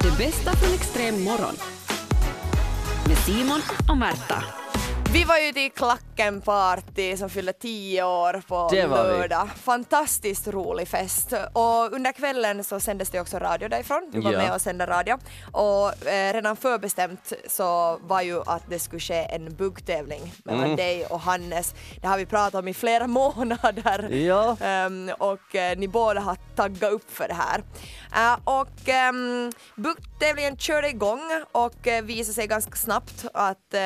Det bästa från extrem morgon. Med Simon och Märta. Vi var ju till Klacken-party som fyllde tio år på Det var vi. lördag. Fantastiskt rolig fest. Och under kvällen så sändes det också radio därifrån. Du var Ja. med och sände radio. Och eh, redan förbestämt så var ju att det skulle ske en buggtävling mellan Mm. dig och Hannes. Det har vi pratat om i flera månader. Ja. Ehm, och eh, ni båda har taggat upp för det här. Eh, och um, buggtävlingen körde igång och uh, visade sig ganska snabbt att eh,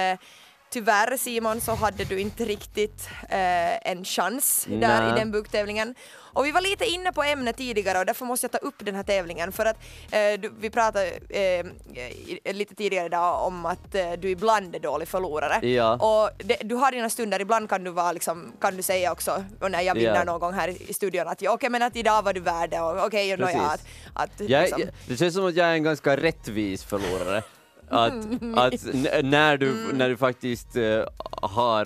Tyvärr Simon så hade du inte riktigt eh, en chans där Nej. i den buggtävlingen. Och vi var lite inne på ämnet tidigare och därför måste jag ta upp den här tävlingen för att eh, du, vi pratade eh, lite tidigare idag om att eh, du ibland är dålig förlorare. Ja. Och det, du har dina stunder, ibland kan du, vara liksom, kan du säga också och när jag vinner Ja. någon gång här i studion att ja, okej men att idag var du värd det och okej okay, Precis. att, att Jag, liksom, jag, det känns som att jag är en ganska rättvis förlorare. Att, att n- när, du, Mm. när du faktiskt eh, har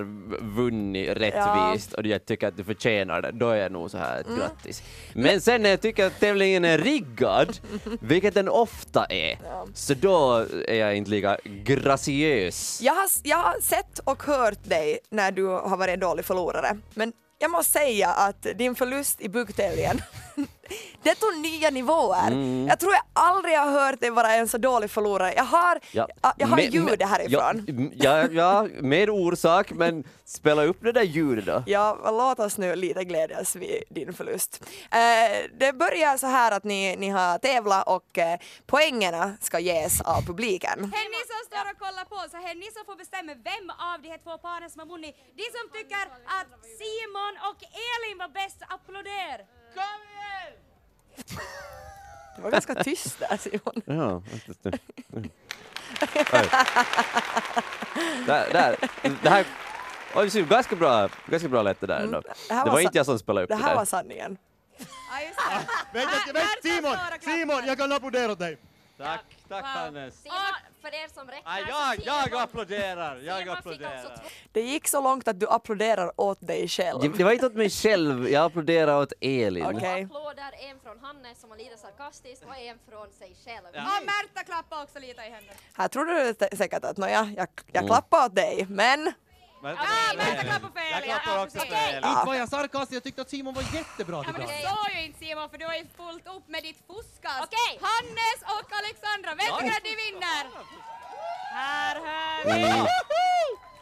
vunnit rättvist och jag tycker att du förtjänar det, då är jag nog så här Mm. grattis. Men sen när jag tycker att tävlingen är riggad, vilket den ofta är, så då är jag inte lika graciös. Jag har, jag har sett och hört dig när du har varit en dålig förlorare, men jag måste säga att din förlust i buggtävlingen, det tog nya nivåer. Jag tror jag aldrig har hört dig vara en så dålig förlorare. Jag har, jag, jag har med- ljudet härifrån. Ja, ja, ja, med orsak, men spela upp det där ljudet då. Ja, låt oss nu lite glädjas vid din förlust. Eh, det börjar så här att ni, ni har tävlat och eh, poängerna ska ges av publiken. Här ni som står och kollar på så här ni som får bestämma vem av de här två paren som har vunnit. De som tycker att Simon och Elin var bäst, applåder! Kom igen! Det var ganska tyst där Simon. Ja. Där, där. Det här... Ser ganska bra, ganska bra lätt det där ändå. Mm, det här Det var var inte jag som spelade upp Det det här var där. sanningen. Ja just det. Vänta, Simon! Simon, jag kan applådera åt dig! Tack, tack Hannes. Simon, för er som räknar så jag, jag applåderar, jag applåderar. Det gick så långt att du applåderar åt dig själv. Det- Det var inte åt mig själv, jag applåderar åt Elin. Okej. applåder, en från Hannes som var lite sarkastisk och en från sig själv. Ja. Och Märta klappade också lite i händerna. Här tror du säkert att nåja, jag, jag Mm. klappar åt dig, men Men, Ja, Märta klappar för Jag klappar Ja, också Elin. Inte var jag sarkastisk, jag tyckte att Simon var jättebra Ja men det såg ju inte Simon för du har ju fullt upp med ditt fuskas. Okej. Hannes och Alexandra, vem tycker att de vinner? Här hör vi.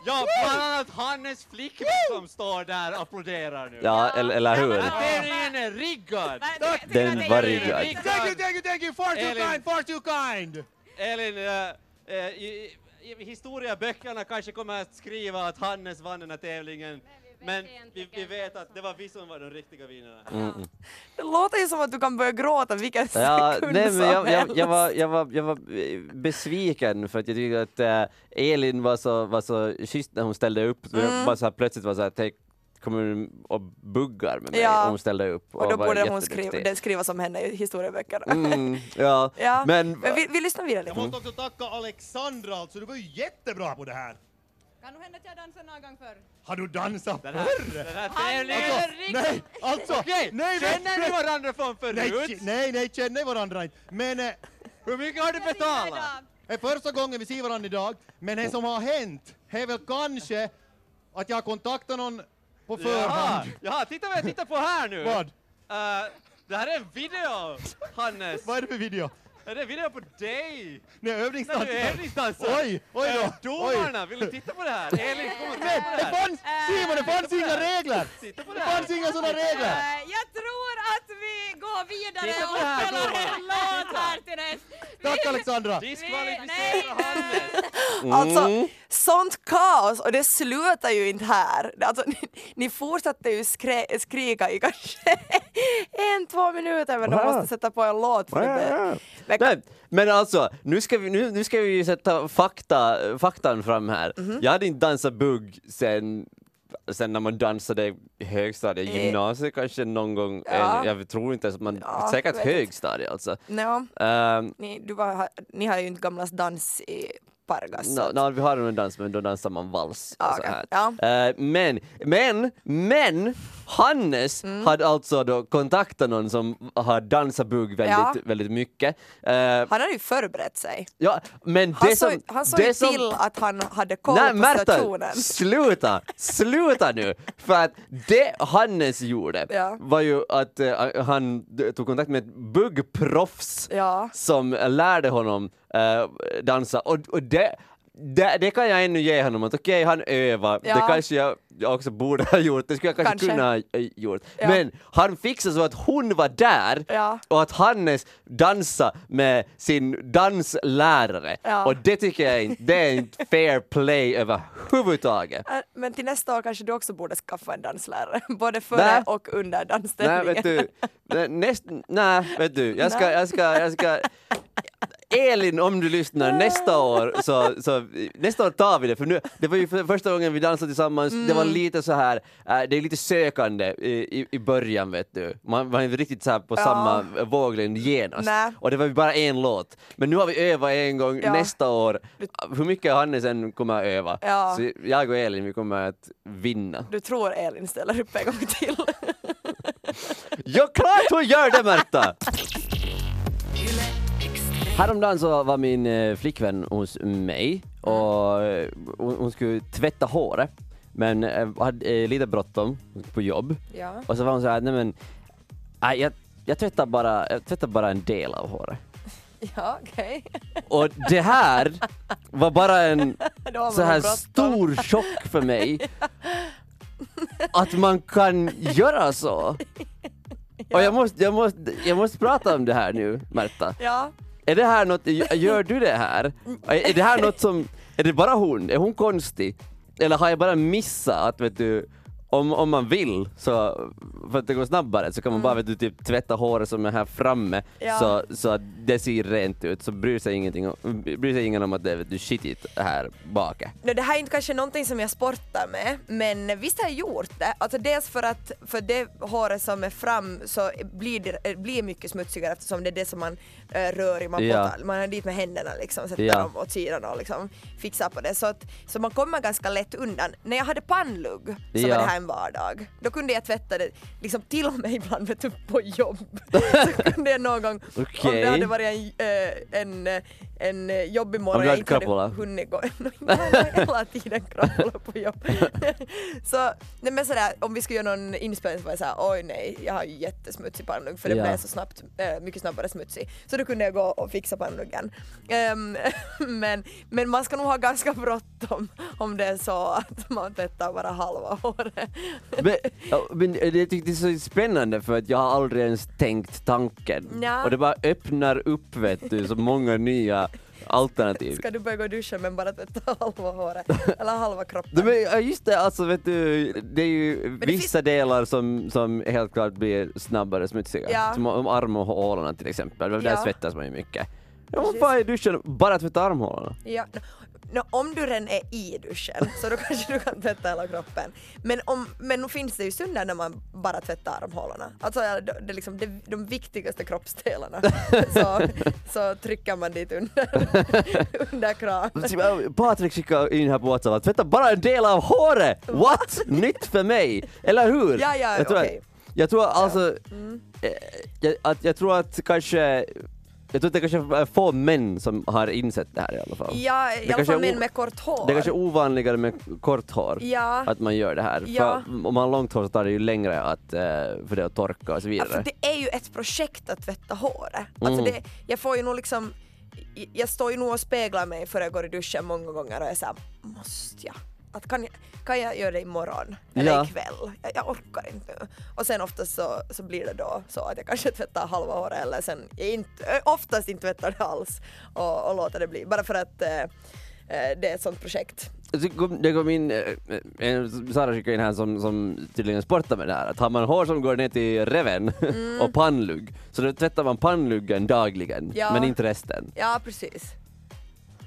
Ja, bland annat Hannes flickvän som står där och applåderar nu. Ja, eller, eller hur? Den är riggad! Den var riggad. Thank you, thank you, thank you! Far too Elin. kind, far too kind! Elin, eh, eh, historieböckerna kanske kommer att skriva att Hannes vann den här tävlingen. Men vi, tycker vi vet att det var vi som var de riktiga vinnarna. Mm. det låter ju som att du kan börja gråta vilken Ja, sekund nej, men jag, jag, helst. jag, var, jag, var, jag var eh, besviken för att jag tyckte att äh, Elin var så, var så schysst när hon ställde upp. Mm. Jag bara så här, plötsligt var så här, tänk, kommer och buggar med mig Ja. och hon ställde upp. Och då var borde hon skriva, skriva som henne i historieböckerna. Mm, ja. Ja, men, Men vi, vi lyssnar vidare Jag lite. måste också tacka Alexandra alltså, du var ju jättebra på det här. Kan du hända att jag dansar någon gång förr? Har du dansat förr? Han Alltså, nej, alltså! Okej, nej, känner ni varandra från Nej, förut? nej, nej, känner varandra inte. Men eh, Hur mycket har du betalat? det är första gången vi ser varandra idag, men det som har hänt är väl kanske att jag kontaktat någon på Jaha, förhand. jaha, titta vad jag tittar på här nu! Vad? Eh, det här är en video, Hannes! Vad är det för video? Det en video på dig? Nej, När du övningsdansar. övningsdansar? Oj, oj då. Eh, Oj. Domarna, vill du titta på det här? Elin, kom och Men titta på det det här! fanns, Simon, det fanns inga regler! Titta på det Det här! fanns inga sådana regler! Eh, Jag tror att vi går vidare Titta och det här, spelar en låt här till näst. Tack Alexandra! Diskvalificera Hannes! Alltså, sånt kaos och det slutar ju inte här. Alltså, ni, ni fortsatte ju skrä, skrika i kanske en, två minuter men de måste sätta på en låt för det. Nej, men alltså, nu ska vi, nu, nu ska vi ju sätta fakta, faktan fram här. Mhm. Jag hade inte dansat bugg sen, sen när man dansade högstadiet, Eh. gymnasiet kanske någon gång. Ja. Eh, Jag tror inte att man, Ja, säkert högstadiet alltså. no, Ehm, ni, du var, ni har ju inte gamlas dans i pargas. No, no, vi har en dans men då dansar man vals. Ja, och så okej. här. Ja. Eh, men, men, men Hannes Mm. hade alltså då kontaktat någon som har dansat bugg väldigt, Ja. väldigt mycket. Eh, Han hade ju förberett sig. ja, men Han det såg, som... han såg det ju som, till att han hade koll Nej på Märta, situationen. sluta! Sluta nu! För att det Hannes gjorde Ja. var ju att eh, han tog kontakt med ett buggproffs som lärde honom eh, dansa och, och det, det, det kan jag ännu ge honom att okej, han övar, Ja. det kanske jag, jag också borde ha gjort, det skulle jag kanske, Kanske. kunna ha eh, gjort. Ja. Men han fixade så att hon var där Ja. och att Hannes dansade med sin danslärare. Och det tycker jag inte, det är inte fair play överhuvudtaget. Men till nästa år kanske du också borde skaffa en danslärare, både före Nej. och under Nej, danstävlingen. vet du, nej, näst, nej, vet du, jag ska, jag ska, jag ska Elin, om du lyssnar, nästa år så, så nästa år tar vi det, för nu, det var ju för första gången vi dansade tillsammans, det Mm. var lite så här, äh, det är lite sökande i, i, i början vet du, man var inte riktigt så här på Ja. samma våglängd genast, Nej. och det var ju bara en låt, men nu har vi övat en gång, Ja. nästa år, hur mycket Hannes än kommer att öva, Ja. så jag och Elin vi kommer att vinna. Du tror Elin ställer upp en gång till? Ja, klart hon gör det Märta! Häromdagen så var min eh, flickvän hos mig och eh, hon, skulle tvätta håret men eh, hade lite bråttom på jobb Ja. och så var hon så här, nej men jag, jag, tvättar bara, jag tvättar bara en del av håret. Ja, okej. Och det här var bara en så här stor chock för mig att man kan göra så. Och jag måste, jag, måste, jag måste prata om det här nu, Märta. Ja. Är det här något, gör du det här? Är det här något som, är det bara hon? Är hon konstig? Eller har jag bara missat att vet du, om, om man vill så, för att det går snabbare så kan man bara vet du, typ tvätta håret som är här framme Ja. så, så att det ser rent ut så bryr sig, ingenting om, bryr sig ingen om att det är vet du, skitigt här bak. No, det här är inte kanske någonting som jag sportar med, men visst har jag gjort det. Alltså dels för att för det håret som är fram så blir det eh, blir mycket smutsigare eftersom det är det som man äh, rör i, man, Ja. man är dit med händerna liksom, sätter Ja. dem åt sidan och liksom fixar på det. Så, att, så man kommer ganska lätt undan. När jag hade pannlugg så Ja. var det här en vardag. Då kunde jag tvätta det liksom till och med ibland vet du, på jobb. så kunde jag någon gång, om Okej. det hade varit en, äh, en, äh, en äh, jobbig Om morgon jag inte hade hunnit gå. Nej, hela tiden krapula på jobb. så, nej men sådär, om vi skulle göra någon inspelning så var jag såhär, oj nej, jag har ju jättesmutsig pannlugg för det Ja. blev så snabbt, äh, mycket snabbare smutsig. Så då kunde jag gå och fixa pannluggen. Ehm, men, men man ska nog ha ganska bråttom om det är så att man tvättar bara halva håret. Men, ja, men det tyckte det är så spännande för att jag har aldrig ens tänkt tanken. Ja. Och det bara öppnar upp vet du, så många nya alternativ. Ska du börja gå i duschen men bara tvätta halva håret, eller halva kroppen? Men, just det, alltså vet du, det är ju det vissa delar som, som helt klart blir snabbare smutsiga. Ja. Som om armhålorna till exempel, där Ja. svettas man ju mycket. Ja, man får i duschen bara tvätta armhålorna. Ja, no, om du redan är i duschen så då kanske du kan tvätta hela kroppen. Men, om, men nu finns det ju stunder när man bara tvättar armhålorna. Alltså ja, det, liksom det, de viktigaste kroppsdelarna. så, så trycker man dit under, under kranen. Patrik skickade in här på Whatsapp att tvätta bara en del av håret! What? Nytt för mig! Eller hur? Ja, ja, jag tror, okej. att, jag tror alltså, Mm. eh, jag, att, jag tror att kanske jag tror att det kanske är få män som har insett det här i alla fall. Ja, i alla fall män med kort hår. Det är kanske är ovanligare med kort hår, Ja. att man gör det här. Ja. För om man har långt hår så tar det ju längre att, eh, för det att torka och så Ja, vidare. för det är ju ett projekt att tvätta håret. Alltså Mm. det, jag får ju nog liksom, jag står ju nog och speglar mig före jag går i duschen många gånger och är såhär, måste jag? Att kan, jag, kan jag göra det imorgon? Eller Ja. ikväll? Jag, jag orkar inte nu. Och sen oftast så, så blir det då så att jag kanske tvättar halva håret eller sen jag inte, oftast inte tvättar det alls och, och låter det bli. Bara för att eh, eh, det är ett sånt projekt. Det kom in, eh, Sara skickade in här som, som tydligen sportar med det här, att har man hår som går ner till reven och pannlugg, så då tvättar man pannluggen dagligen, Ja. men inte resten. Ja, precis.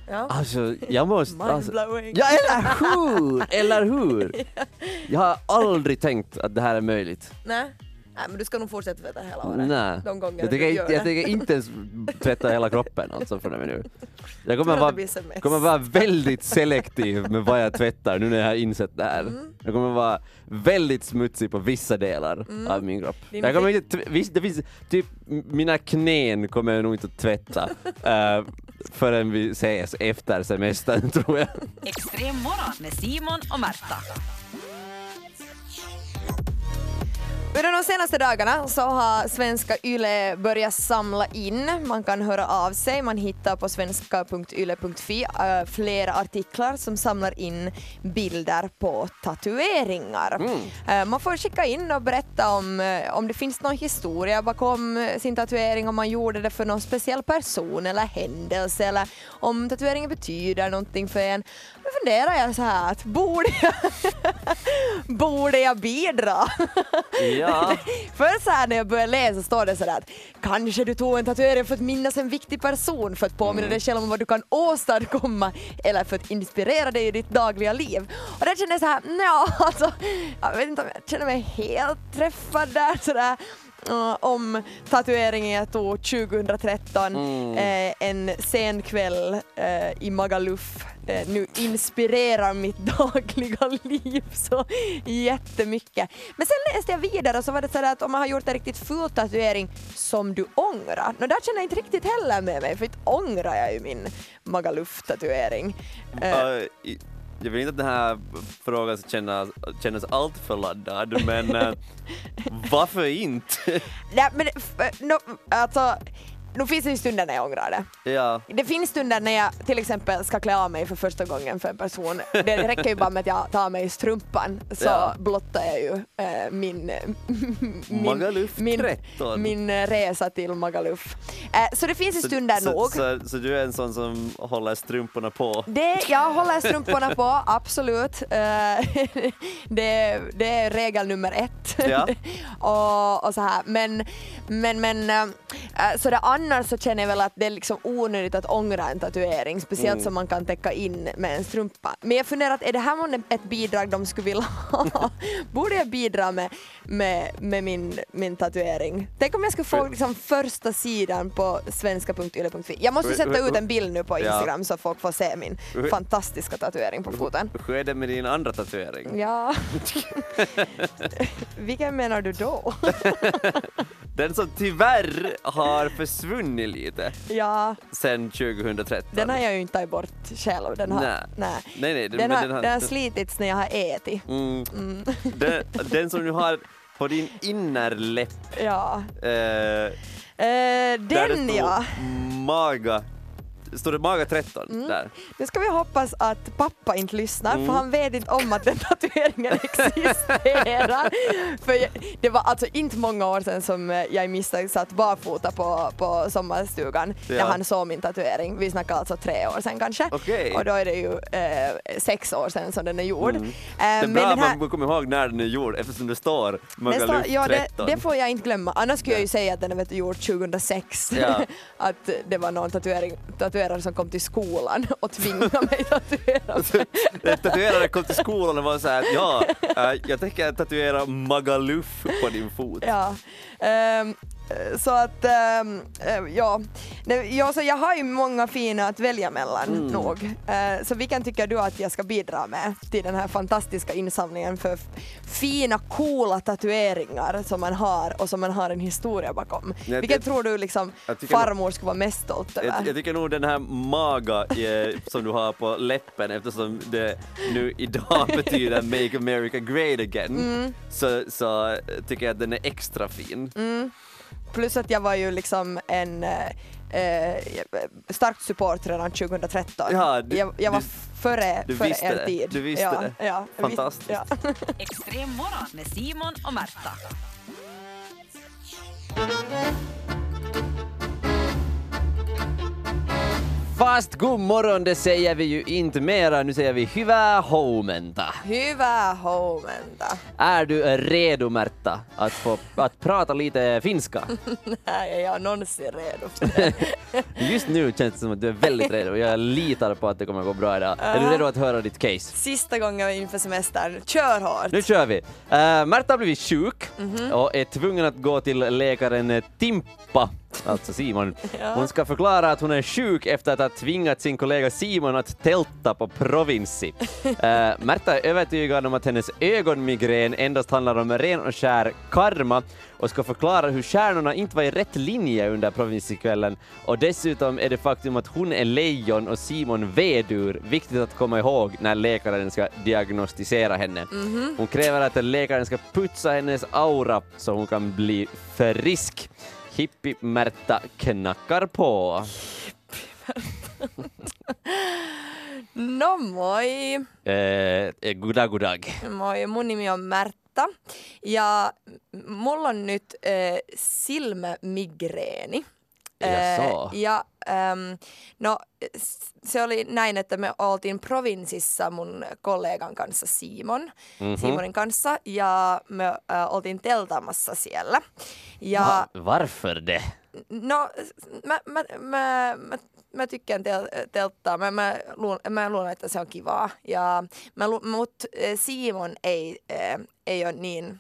Ja. Alltså, jag måste... Alltså, ja, eller hur! Eller hur! Jag har aldrig tänkt att det här är möjligt. Nej. Nej, men du ska nog fortsätta tvätta hela håret. Nej. De gånger Jag tänker, jag det. tänker inte ens tvätta hela kroppen alltså från och med nu. Jag kommer vara, kommer vara väldigt selektiv med vad jag tvättar nu när jag har insett det här. Mm. Jag kommer vara väldigt smutsig på vissa delar av min kropp. Din Jag kommer inte, det finns, typ mina knän kommer jag nog inte att tvätta uh, förrän vi ses efter semestern tror jag. Extrem morgon med Simon och Märta. Under de senaste dagarna så har svenska YLE börjat samla in, man kan höra av sig, man hittar på svenska.yle.fi äh, flera artiklar som samlar in bilder på tatueringar. Äh, man får skicka in och berätta om, eh, om det finns någon historia bakom eh, sin tatuering, om man gjorde det för någon speciell person eller händelse eller om tatueringen betyder någonting för en. Då funderar jag så här att borde jag, borde jag bidra? Ja. För så här när jag började läsa står det sådär att kanske du tog en tatuering för att minnas en viktig person, för att påminna dig själv om vad du kan åstadkomma eller för att inspirera dig i ditt dagliga liv. Och där kände jag såhär, ja alltså, jag vet inte om jag känner mig helt träffad där sådär. Uh, om tatueringen jag tog 2013, eh, en sen kväll eh, i Magaluf. Eh, nu inspirerar mitt dagliga liv så jättemycket. Men sen läste jag vidare och så var det sådär att om man har gjort en riktigt ful tatuering som du ångrar, no, där känner jag inte riktigt heller med mig för inte ångrar jag ju min Magaluf-tatuering. Uh, i- jag vill inte att den här frågan ska kännas, kännas allt för laddad, men uh, varför inte? nej, men, f- no, alltså, nu finns det ju stunder när jag ångrar det. ja. Det finns stunder när jag till exempel ska klä av mig för första gången för en person. Det räcker ju bara med att jag tar mig i strumpan så Ja. blottar jag ju eh, min, min, Magaluf min, 13. min resa till Magaluf. Eh, så det finns ju stunder så, nog. Så, så, du är en sån som håller strumporna på? Det, jag håller strumporna på, absolut. Eh, det, det är regel nummer ett. Ja. och, och så här. Men, men, men eh, så det annars så känner jag väl att det är liksom onödigt att ångra en tatuering, speciellt Mm. som man kan täcka in med en strumpa. Men jag funderar att är det här månne ett bidrag de skulle vilja ha? Borde jag bidra med, med, med min, min tatuering? Tänk om jag skulle få liksom första sidan på svenska.yle.fi. Jag måste sätta ut en bild nu på Ja. Instagram så folk får se min fantastiska tatuering på foten. Hur är det med din andra tatuering? Ja. Vilken menar du då? Den som tyvärr har försvunnit lite ja, sen 2013. den har jag ju inte tagit bort själv. Den har, Nej. nej. Nej, nej, Den, men har, den har- den har slitits när jag har ätit. Mm. Den, den som du har på din innerläpp, Ja. eh, Eh, där det den ja. maga, står det maga 13 Mm. där? Nu ska vi hoppas att pappa inte lyssnar Mm. för han vet inte om att den tatueringen existerar. för det var alltså inte många år sedan som eh, jag misstag satt barfota på, på sommarstugan Ja. när han såg min tatuering. Vi snackar alltså tre år sedan kanske. Okej. Och då är det ju eh, sex år sedan som den är gjord. Mm. Eh, Det är men bra den här- man kommer ihåg när den är gjord eftersom det står Magaluf står- ja, det, 13. det får jag inte glömma. Annars skulle jag ju säga att den är vet gjord 2006. Ja. att det var någon tatuering, tatuerare som kom till skolan och tvingade mig tatuera mig. Tatuerare kom till skolan och var såhär, ja, äh, jag tänker tatuera Magaluf på din fot. Ja. Eh, så att, eh, ja. Nej, ja så jag har ju många fina att välja mellan Mm. nog. Eh, så vilken tycker du att jag ska bidra med till den här fantastiska insamlingen för fina, coola tatueringar som man har och som man har en historia bakom? Jag- vilken jag- tror du liksom jag farmor skulle vara mest stolt över? Jag, jag tycker nog den här maga eh, som du har på läppen eftersom det nu idag betyder Make America Great Again Mm. så, så tycker jag att den är extra fin. Plus att jag var ju liksom en eh, eh, stark support redan 2013. Ja, du- jag, jag var du- före, du före visste er det. tid. Du visste ja, det. Ja, Fantastiskt. Ja. Extrem morgon med Simon och Märta. Fast god morgon, det säger vi ju inte mera, nu säger vi hyvää huomenta. Hyvää huomenta. Är du redo Märta att få att prata lite finska? Nej, är jag någonsin redo för det? Just nu känns det som att du är väldigt redo. Jag litar på att det kommer att gå bra idag. Är du redo att höra ditt case? Sista gången inför semestern. Kör hårt! Nu kör vi! Uh, Märta har blivit sjuk och är tvungen att gå till läkaren Timpa alltså Simon. Hon ska förklara att hon är sjuk efter att ha tvingat sin kollega Simon att tälta på Provinsi. Uh, Märta är övertygad om att hennes ögonmigrän endast handlar om ren och skär karma och ska förklara hur stjärnorna inte var i rätt linje under Provinsi-kvällen och dessutom är det faktum att hon är lejon och Simon vedur viktigt att komma ihåg när läkaren ska diagnostisera henne. Hon kräver att läkaren ska putsa hennes aura så hon kan bli frisk. Hippie-Märta knackar på. No moi! Eh, goddag, goddag. Moi, mun nimi on Märtta ja mulla on nyt äh, silmämigreeni. Jaså. ja ähm, no se oli näin, että me oltiin provinsissa mun kollegan kanssa Simon, Mhm. Simonin kanssa ja me äh, oltiin teltaamassa siellä. Ja Va, varför det? No, mä, mä, mä, mä, mä tykkään tel, telttaa. Mä, mä, luulen, mä luulen, että se on kivaa. Ja mä, lu- mut eh, Simon ei, eh, ei ole niin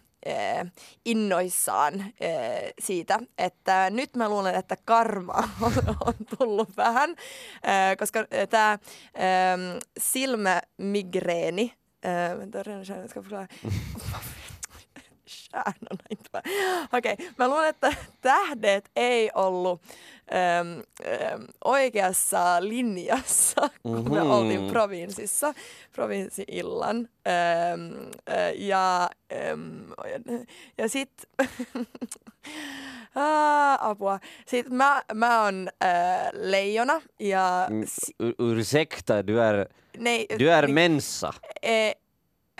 innoissaan eh, siitä, että nyt mä luulen, että karma on, on tullut vähän, eh, koska tämä eh, silmämigreeni, stjärnorna inte bara. Okei, mä luulen, että tähdet ei ollut äm, äm, oikeassa linjassa, kun me Mhm. oltiin provinssissa, provinssi-illan. Äm, ä, ja, äm, ja sit, ah, apua, sit mä, mä oon äh, leijona ja Mm, si, ur- Ursäkta, du är, nej, du är ni- mensa. eh,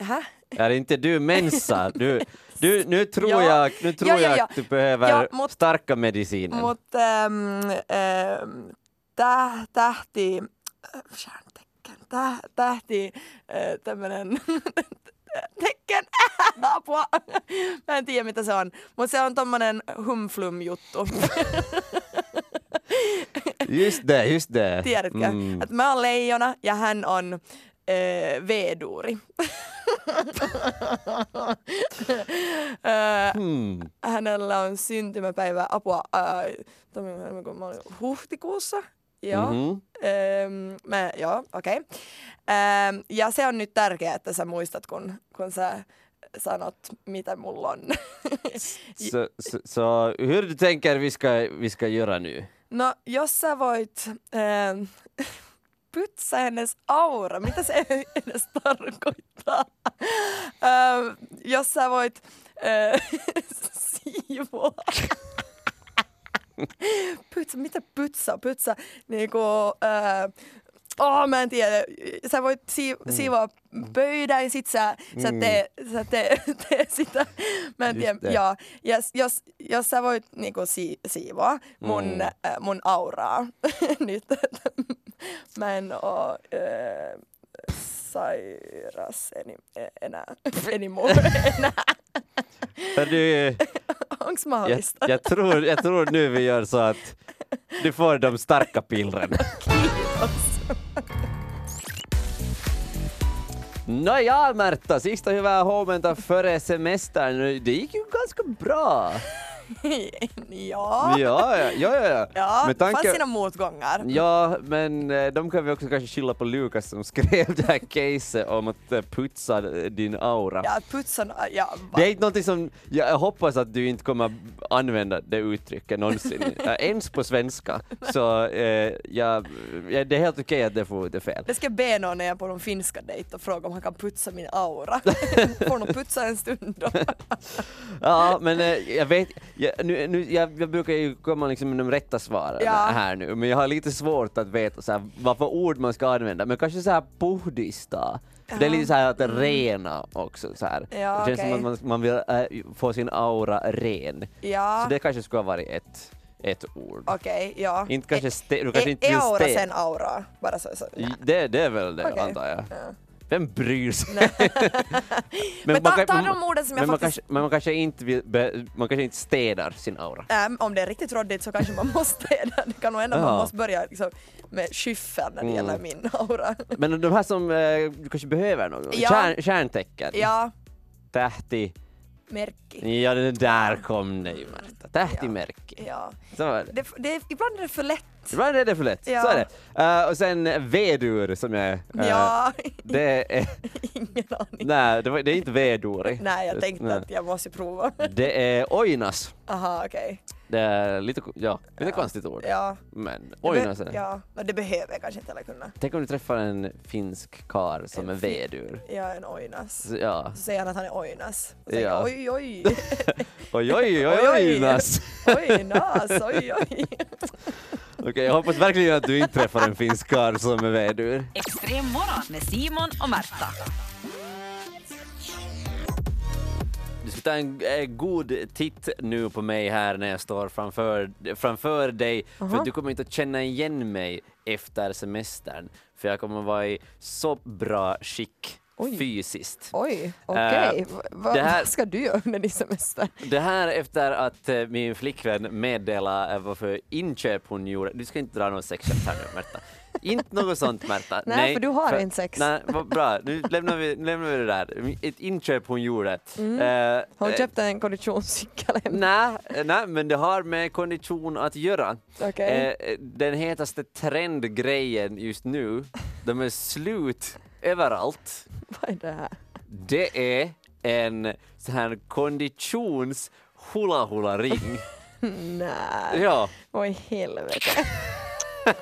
Hä? Är inte du mensa? Du, du, nu tror Ja. jag, nu tror Ja, ja, jag ja. att du behöver Ja, mut- starka mediciner. Mutta ähm, ähm, täh, tähti, äh, stjärntecken, täh, tähti, äh, tämmönen tecken, apua. Mä en tiedä mitä se on, mutta se on tommonen humflum juttu. Just det, just det. Tiedätkö? Mm. Että mä oon leijona ja hän on äh, veeduuri. Äh, Hmm. hänellä on syntymäpäivä apua äh, tämmönen, kun mä olin huhtikuussa. Joo. Mhm. Ähm, mä, joo, okei. Okay. Ähm, ja se on nyt tärkeää, että sä muistat, kun, kun sä sanot, mitä mulla on. Så, så, så hur du tänker vi ska, vi ska göra nu? no, jos sä voit ähm, putsa hennes aura, mitä se edes tarkoittaa? ähm, jos sä voit äh, siivoa. Putsa, mitä putsa? Putsa, niinku, äh, oh, mä en tiedä. Sä voit si- siivoa pöydän ja sit sä, sä, Mm. tee, sä tee, tee sitä. Mä en Just tiedä. Joo. Ja jos, jos sä voit niinku si- siivoa mun, Mm. äh, mun auraa nyt. Mä en oo äh, sairas eni, enää. Anymore, enää. För du, Onks jag, mahdollista? jag, tror, jag tror nu vi gör så att du får de starka pillren. Kiitos. Nåja Märta, sista hyvää huomenta före semestern. Det gick ju ganska bra. Ja. Ja, ja, ja. ja, ja. Med det fanns tanke- sina motgångar. Ja, men eh, de kan vi också kanske skylla på Lukas som skrev det här caset om att eh, putsa din aura. Ja, putsan, ja, va? Det är inte någonting som, jag hoppas att du inte kommer använda det uttrycket någonsin, ens på svenska. Så eh, ja, det är helt okej att det får det fel. Det ska jag be någon när jag är på någon finska dejt och fråga om han kan putsa min aura. Får nog putsa en stund då. Ja, men eh, jag vet, jag, nu, nu, jag, jag brukar ju komma liksom med de rätta svaren Ja. här nu, men jag har lite svårt att veta så här, vad för ord man ska använda, men kanske så här puhdista. För Det är lite så här att rena också så här. Ja, det känns som okej. att man, man vill äh, få sin aura ren. Ja, Så det kanske skulle ha varit ett, ett ord. okej, ja. Inte kanske Är- ste- du kanske är- inte är vill aura ste- sen aura? Bara så. så. I- Det, det är väl det Okej. antar jag. Ja. Vem bryr sig? Men man ta, man- de orden som jag men man, faktiskt... kanske, men man kanske inte vill, man kanske inte städar sin aura. Ähm, om det är riktigt råddigt så kanske man måste det. kan nog hända att man Ja. måste börja liksom, med skyffeln när det Mm. gäller min aura. Men de här som eh, du kanske behöver något, Ja. Kärn, kärntecken, ja, tähti, Märki. Ja, det där kom det ju Märta. Tähtimärke. Ja. Så var det. Det, det, ibland är det för lätt. Är det för lätt, Ja. så är det. Eh, och sen vedur som jag... eh, Ja, Det är... ingen aning. Nej, det, var, det är inte veduri. Nej, jag tänkte Nej. att jag måste prova. Det är oinas. Aha, okej. Det är lite, ja, lite Ja. konstigt ord. Ja. Men Det oinas är... Ja, men det behöver jag kanske inte heller kunna. Tänk om du träffar en finsk kar som En är vedur. Ja, en ojnas. Så, Ja. Så säger han att han är ojnas. Och säger Ja. oj, oj. Oj, oj, oj, oinas! Ojnas, oj, oj. Okej, jag hoppas verkligen att du inte träffar en finsk karl som är vedur. Extrem morgon med Simon och Märta. Du ska ta en eh, god titt nu på mig här när jag står framför, framför dig, för Aha. att du kommer inte att känna igen mig efter semestern, för jag kommer att vara i så bra skick Oj. fysiskt. Oj, okej. Va- va- det här- Vad ska du göra under din semester? Det här efter att eh, min flickvän meddelade eh, vad för inköp hon gjorde. Du ska inte dra något sexköp här nu Märta. inte något sånt Märta. Nej, för du har inte sex. Nej, vad bra. Nu lämnar vi, nu lämnar vi det där. Ett inköp hon gjorde. Mm. Eh, Hon eh, köpte en konditionscykel. Nej, nej, men det har med kondition att göra. Okej. Eh, den hetaste trendgrejen just nu, de är slut överallt. Vad är det här? Det är en sån här konditions hula hula ring. Nej, Ja, i helvete.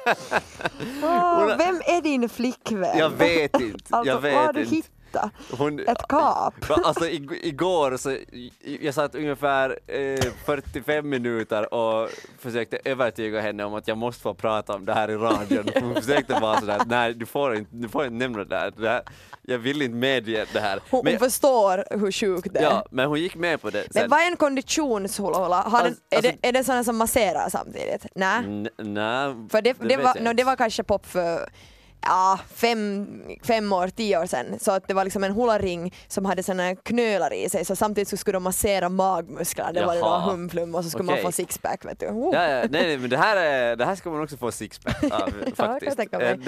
Åh, vem är din flickvän? jag vet inte. Alltså, jag vad har vet du inte. Hittat? Hon, Ett kap? Alltså ig- igår så jag satt ungefär eh, 45 minuter och försökte övertyga henne om att jag måste få prata om det här i radion. Hon försökte vara sådär nej du får inte, du får inte nämna det här. Det här. Jag vill inte medge det här. Hon, Men, hon förstår hur sjukt det är. ja, men hon gick med på det. Men sen. vad är en den, Alltså- är, det, alltså- är det sådana som masserar samtidigt? Nej. Nej, För det, det, vet var, no, det var kanske pop för ja, fem, fem år, tio år sedan. Så att det var liksom en hula-ring som hade såna knölar i sig så samtidigt så skulle de massera magmusklerna. Det var det Jaha. då humflum och så skulle man Okej. få sixpack vet du. Oh. Ja, ja, nej, nej, men det här, är, det här ska man också få sixpack av faktiskt. jag tänka mig.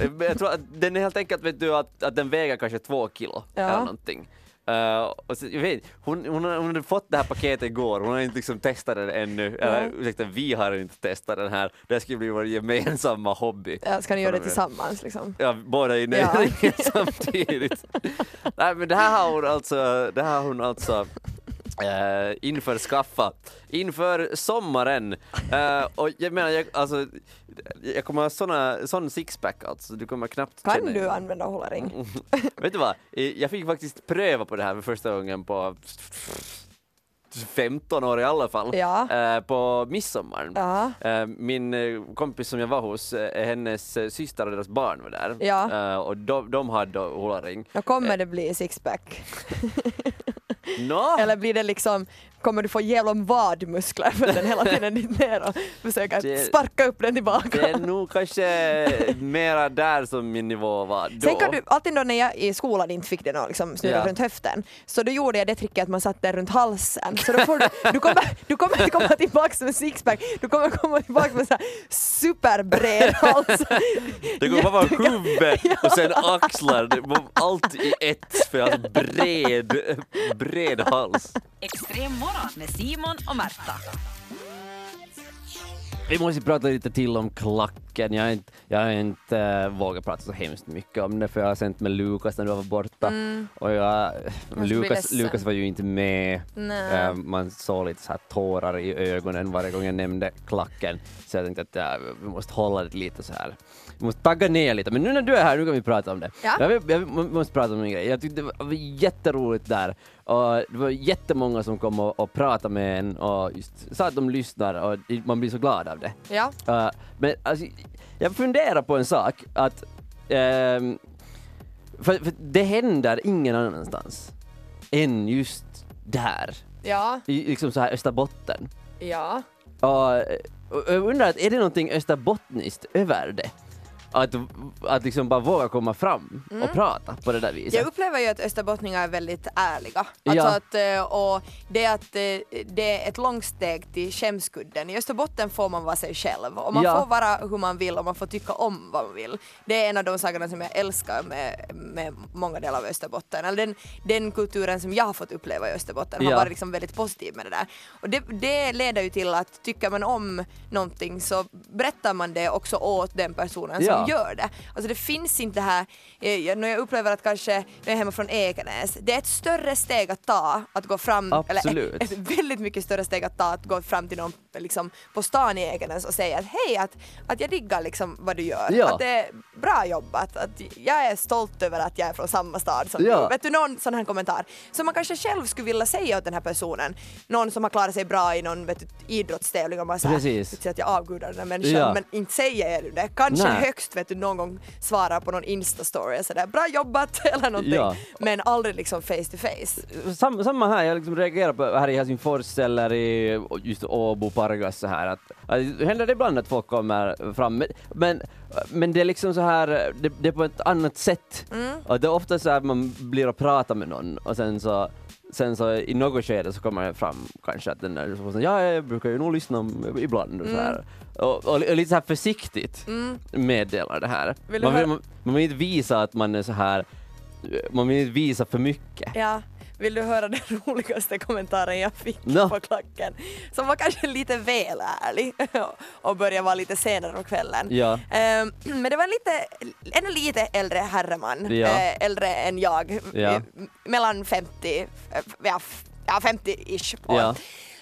Eh, jag tror att den är helt enkelt vet du, att, att den väger kanske två kilo Ja. eller någonting. Eh, och så, jag vet, hon, hon, har- hon hade fått det här paketet igår, hon har inte liksom testat den ännu. Eller ursäkta, vi har inte testat den här. Det ska bli vår gemensamma hobby. Ja, ska ni göra det tillsammans liksom? Ja, båda i Ja. samtidigt. Nej men det här har hon alltså, det här har hon alltså eh, inför skaffa inför sommaren. Eh, och jag menar, jag, alltså, jag kommer ha såna, sån sixpack alltså, du kommer knappt Kan känna du använda hula-ring? Vet du vad, Eh, jag fick faktiskt pröva på det här för första gången på 15 år i alla fall, Ja. eh, på midsommar. Ja. Eh, Min kompis som jag var hos, eh, hennes syster och deras barn var där. Ja. Och de, de hade då hula-ring. Då kommer det bli sixpack. Nå, Eller blir det liksom, kommer du få jävla vadmuskler för den hela tiden dit ner och försöka Det- sparka upp den tillbaka? det är nog kanske mera där som min nivå var då. Sen kan du, alltid då när jag i skolan inte fick den att liksom snurra Ja. runt höften, så då gjorde jag det tricket att man satte den runt halsen. Så då får du, du kommer, du kommer inte komma tillbaka med sixpack, du kommer komma tillbaka med så här superbred hals. Det kommer bara vara huvud och sen axlar, allt i ett för alltså bred, bred hals. Extrem morgon med Simon och Märta. Vi måste prata lite till om klacken. Jag har inte, jag har inte äh, vågat prata så hemskt mycket om det för jag har sänt med Lukas när du var borta. Och jag, Lukas. Lukas var ju inte med. Eh, man såg lite så här tårar i ögonen varje gång jag nämnde klacken. Så jag tänkte att ja, vi måste hålla det lite så här. Vi måste tagga ner lite. Men nu när du är här, nu kan vi prata om det. Ja. Jag, vill, jag måste prata om en grej. Jag tyckte det var jätteroligt där. Och det var jättemånga som kom och, och pratade med en och just sa att de lyssnar och man blir så glad av det. Ja. Uh, men alltså, jag funderar på en sak, att ehm, för, för det händer ingen annanstans än just där, Ja, i liksom så här Österbotten. ja. Och, och jag undrar, att är det någonting österbottniskt över det? Att, att liksom bara våga komma fram och prata på det där viset. Jag upplever ju att österbottningar är väldigt ärliga. Alltså Ja. att, eh, och det att eh, det är ett långt steg till skämskudden. I Österbotten får man vara sig själv och man Ja. får vara hur man vill och man får tycka om vad man vill. Det är en av de sakerna som jag älskar med, med många delar av Österbotten. Eller den, den kulturen som jag har fått uppleva i Österbotten har Ja. varit liksom väldigt positiv med det där. Och det, det leder ju till att tycker man om någonting så berättar man det också åt den personen Ja. gör det. Alltså det finns inte här, eh, jag- när jag upplever att kanske, när jag är hemma från Ekenäs, det är ett större steg att ta att gå fram, Absolut. eller ett, ett väldigt mycket större steg att ta att gå fram till någon liksom, på stan i Ekenäs och säga att hej, att, att jag diggar liksom vad du gör, Ja. att det är bra jobbat, att jag är stolt över att jag är från samma stad som Ja. du. Vet du, någon sån här kommentar som man kanske själv skulle vilja säga åt den här personen, någon som har klarat sig bra i någon vet du, idrottstävling och man säger att jag avgudar den här människan Ja. men inte säger jag det. Kanske Nej. högst vet du någon gång svarar på någon instastory sådär bra jobbat eller någonting Ja. men aldrig liksom face to face. Sam, samma här, jag liksom reagerar på här i Helsingfors eller i just Åbo, Pargas så här att, det händer det ibland att folk kommer fram men, men, det är liksom så här, det, det är på ett annat sätt. Och det är ofta så att man blir och pratar med någon och sen så Sen så i något skede så kommer det fram kanske att den där, så ja jag brukar ju nog lyssna ibland och så här. Och, och, och lite så här försiktigt meddelar det här. Vill Man vill, man, man vill inte visa att man är så här man vill inte visa för mycket. Ja, vill du höra den roligaste kommentaren jag fick Nå. på klacken? Som var kanske lite väl ärlig och började vara lite senare på kvällen. Ja. Ehm, men det var en lite, en lite äldre herreman, Ja. eh, äldre än jag, Ja. mellan 50, eh, ja, f- ja 50-ish år.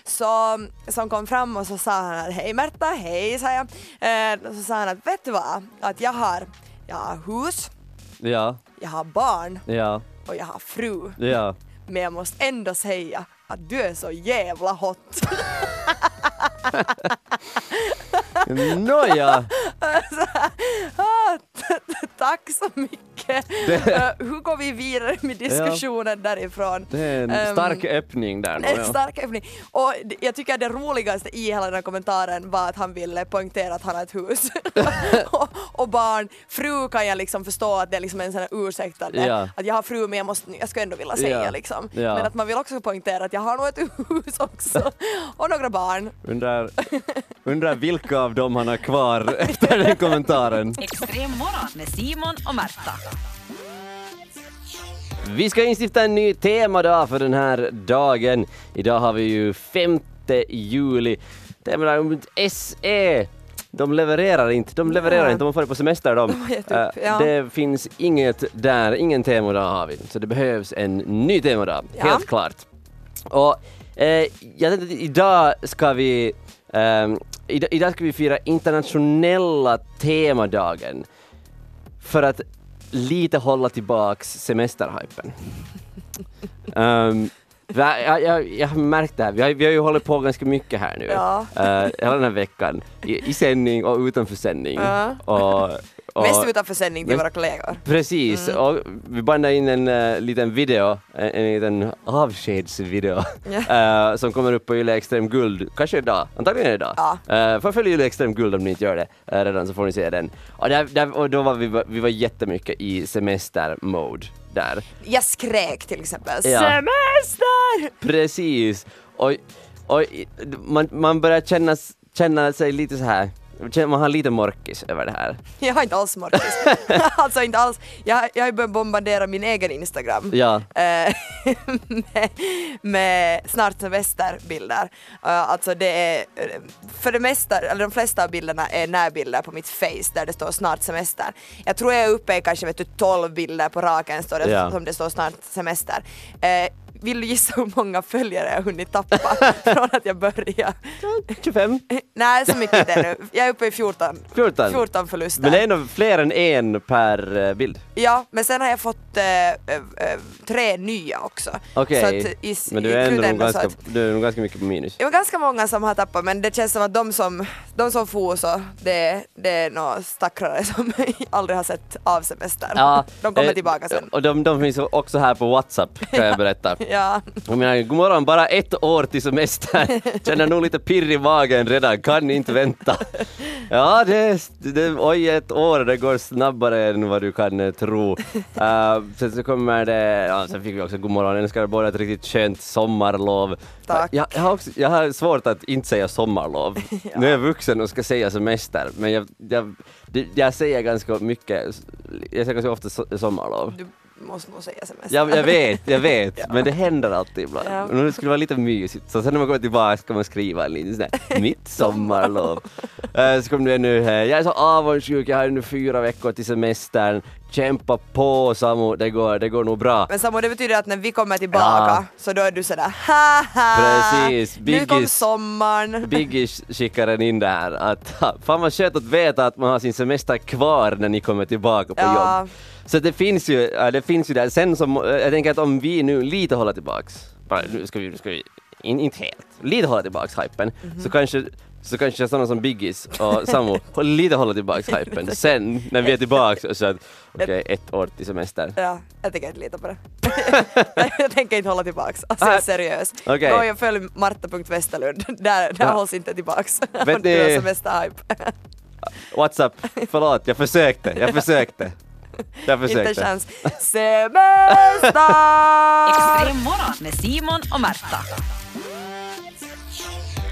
Så, som kom fram och så sa han att hej Märta, hej sa jag. Eh, och så sa han att vet du vad, att jag har, jag har hus, Ja, jag har barn ja, och jag har fru. ja. Men jag måste ändå säga att du är så jävla hot. Nåja, Ah, t- t- Tack så mycket. Eh, hur går vi vidare med diskussionen därifrån? det är en Ehm, stark öppning där. nog, En ja. stark öppning. Och jag tycker att det roligaste i hela den här kommentaren var att han ville poängtera att han har ett hus och, och barn. Fru kan jag liksom förstå att det är liksom en sån här ursäktande, Ja. att jag har fru men jag, måste, jag skulle ändå vilja säga Ja. liksom. Ja. Men att man vill också poängtera att jag har nog ett hus också och några barn. Undrar, undrar vilka av dem han har kvar efter den kommentaren. Extrem morgon med Simon och Märta. Vi ska instifta en ny temadag för den här dagen. Idag har vi ju 5 juli. Temadagen SE. De levererar inte, de levererar Ja. inte, de får det på semester de. har gett upp, Eh, ja. Det finns inget där, ingen temadag har vi. Så det behövs en ny temadag, Ja. helt klart. Och eh, jag tänkte att idag ska vi ehm, idag, idag ska vi fira internationella temadagen för att lite hålla tillbaks semesterhypen. um, jag, jag, jag har märkt det här, vi har, vi har ju hållit på ganska mycket här nu, Ja. eh, hela den här veckan, i, i sändning och utanför sändning. Ja. Och, Mest utanför sändning till våra kollegor. Precis, och vi bandade in en uh, liten video, en, en liten avskedsvideo eh, som kommer upp på Yle Extrem Guld, kanske idag, antagligen idag. Ja. Uh, för följ Yle Extrem Guld om ni inte gör det eh, redan så får ni se den. Och, där, där, och då var vi, vi var jättemycket i semester-mode där. Jag skrek till exempel Ja. semester! Precis, och, och man, man börjar känna, känna sig lite så här man har lite morkis över det här. Jag har inte alls morkis. alltså inte alls. Jag, jag har börjat bombardera min egen Instagram. Ja. Eh, med, med snart semesterbilder. Uh, alltså det är, eh, för det mesta, eller de flesta av bilderna är närbilder på mitt face där det står snart semester. Jag tror jag är uppe i kanske vet du 12 bilder på raken står det, Ja. som det står snart semester. Vill du gissa hur många följare jag har hunnit tappa från att jag började? 25? Nej, så mycket inte ännu. Jag är uppe i 14. 14? 14 förluster. Men det är nog fler än en per eh, bild. Ja, men sen har jag fått eh, eh, tre nya också. Okej, i, men du är ändå så ganska, att- du är nog ganska mycket på minus. det var ganska många som har tappat men det känns som att de som, de som for så, det, det är några stackrare som aldrig har sett av semester. de kommer eh, tillbaka sen. Och de, de finns också här på Whatsapp kan jag berätta. Ja. Jag menar, god morgon, bara ett år till semester. Känner nog lite pirr i magen redan, kan inte vänta. Ja, det, det, oj, ett år, det går snabbare än vad du kan eh, tro. Uh, sen så kommer det, ja, sen fick vi också god morgon, önskar båda ett riktigt skönt sommarlov. Tack. Jag, jag, har också, jag har svårt att inte säga sommarlov. Nu är jag vuxen och ska säga semester, men jag, jag, jag säger ganska mycket, jag säger ganska ofta so- sommarlov. Du måste nog säga semester. Jag, jag vet, jag vet, men det händer alltid ibland. Ja. Och nu skulle det vara lite mysigt, så sen när man kommer tillbaka ska man skriva en liten sån mitt sommarlov. Eh, så kommer det nu, jag är så avundsjuk, jag har nu fyra veckor till semestern. Kämpa på Samu, det går, det går nog bra. Men Samu, det betyder att när vi kommer tillbaka Ja. så då är du sådär haha! Precis, Nu kom sommaren. Biggie skickar den in där att fan vad skönt att veta att man har sin semester kvar när ni kommer tillbaka på Ja. jobb. Så det finns ju, det finns ju där. Sen som, jag tänker att om vi nu lite håller tillbaks, bara, nu ska vi, nu ska vi in, inte helt, lite hålla tillbaks hypen, så kanske så kanske sådana som Biggies och Samu håller lite hålla tillbaks hypen. Sen när vi är tillbaks så att okej, ett år till semester. Ja, jag tänker inte lita på det. jag tänker inte hålla tillbaks. Alltså Ah, jag är seriös. okej. Då jag följer Marta.Westerlund, där, där Ja. hålls inte tillbaks. Vet Och du har semesterhype. What's up? Förlåt, jag försökte, jag försökte. Jag inte försökte. chans. Semester! Extrem morgon med Simon och Märta.